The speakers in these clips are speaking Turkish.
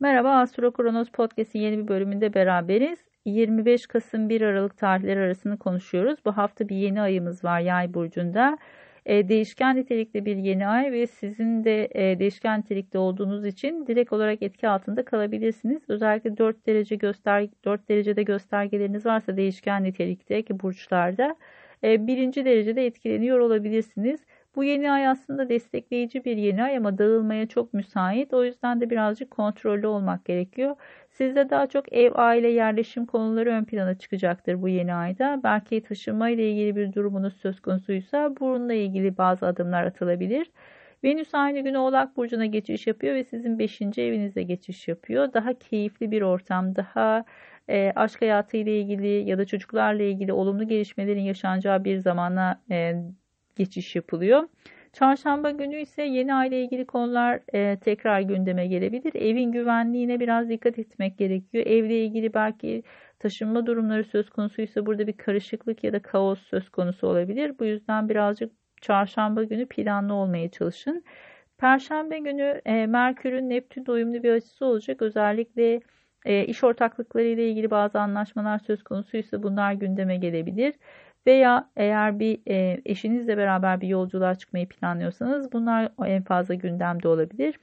Merhaba Astro Kronos Podcast'in yeni bir bölümünde beraberiz. 25 Kasım 1 Aralık tarihleri arasını konuşuyoruz. Bu hafta bir yeni ayımız var Yay burcunda. E, değişken nitelikli bir yeni ay ve sizin de e, değişken nitelikte olduğunuz için direkt olarak etki altında kalabilirsiniz. Özellikle 4 derece göster 4 derecede göstergeleriniz varsa değişken nitelikteki burçlarda e, birinci derecede etkileniyor olabilirsiniz. Bu yeni ay aslında destekleyici bir yeni ay ama dağılmaya çok müsait. O yüzden de birazcık kontrollü olmak gerekiyor. Sizde daha çok ev, aile, yerleşim konuları ön plana çıkacaktır bu yeni ayda. Belki taşınma ile ilgili bir durumunuz söz konusuysa bununla ilgili bazı adımlar atılabilir. Venüs aynı gün Oğlak Burcu'na geçiş yapıyor ve sizin 5. evinize geçiş yapıyor. Daha keyifli bir ortam, daha e, aşk hayatı ile ilgili ya da çocuklarla ilgili olumlu gelişmelerin yaşanacağı bir zamana e, geçiş yapılıyor. Çarşamba günü ise yeni aile ilgili konular e, tekrar gündeme gelebilir. Evin güvenliğine biraz dikkat etmek gerekiyor. Evle ilgili belki taşınma durumları söz konusuysa burada bir karışıklık ya da kaos söz konusu olabilir. Bu yüzden birazcık çarşamba günü planlı olmaya çalışın. Perşembe günü e, Merkür'ün Neptün uyumlu bir açısı olacak. Özellikle e, iş ortaklıkları ile ilgili bazı anlaşmalar söz konusuysa bunlar gündeme gelebilir. Veya eğer bir e, eşinizle beraber bir yolculuğa çıkmayı planlıyorsanız bunlar en fazla gündemde olabilir.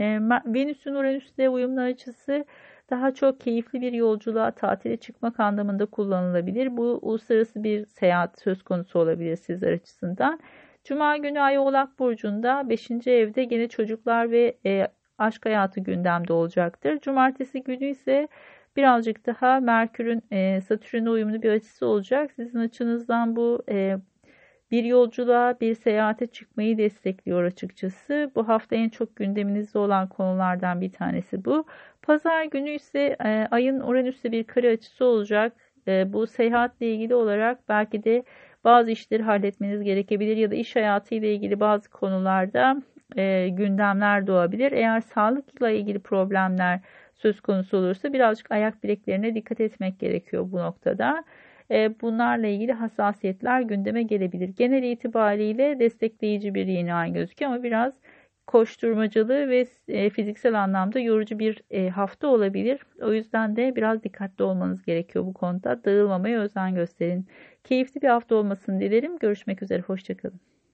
E, Venüs'ün Uranüs'le uyumlu açısı daha çok keyifli bir yolculuğa, tatile çıkmak anlamında kullanılabilir. Bu uluslararası bir seyahat söz konusu olabilir sizler açısından. Cuma günü Ay Oğlak Burcu'nda 5. evde gene çocuklar ve e, aşk hayatı gündemde olacaktır. Cumartesi günü ise birazcık daha Merkür'ün e, Satürn'e uyumlu bir açısı olacak. Sizin açınızdan bu e, bir yolculuğa, bir seyahate çıkmayı destekliyor açıkçası. Bu hafta en çok gündeminizde olan konulardan bir tanesi bu. Pazar günü ise e, ayın Uranüs'le bir kare açısı olacak. E, bu seyahatle ilgili olarak belki de bazı işleri halletmeniz gerekebilir ya da iş hayatı ile ilgili bazı konularda e, gündemler doğabilir. Eğer sağlıkla ilgili problemler söz konusu olursa birazcık ayak bileklerine dikkat etmek gerekiyor bu noktada. E, bunlarla ilgili hassasiyetler gündeme gelebilir. Genel itibariyle destekleyici bir yeni ay gözüküyor ama biraz koşturmacalı ve e, fiziksel anlamda yorucu bir e, hafta olabilir. O yüzden de biraz dikkatli olmanız gerekiyor bu konuda. Dağılmamaya özen gösterin. Keyifli bir hafta olmasını dilerim. Görüşmek üzere. Hoşçakalın.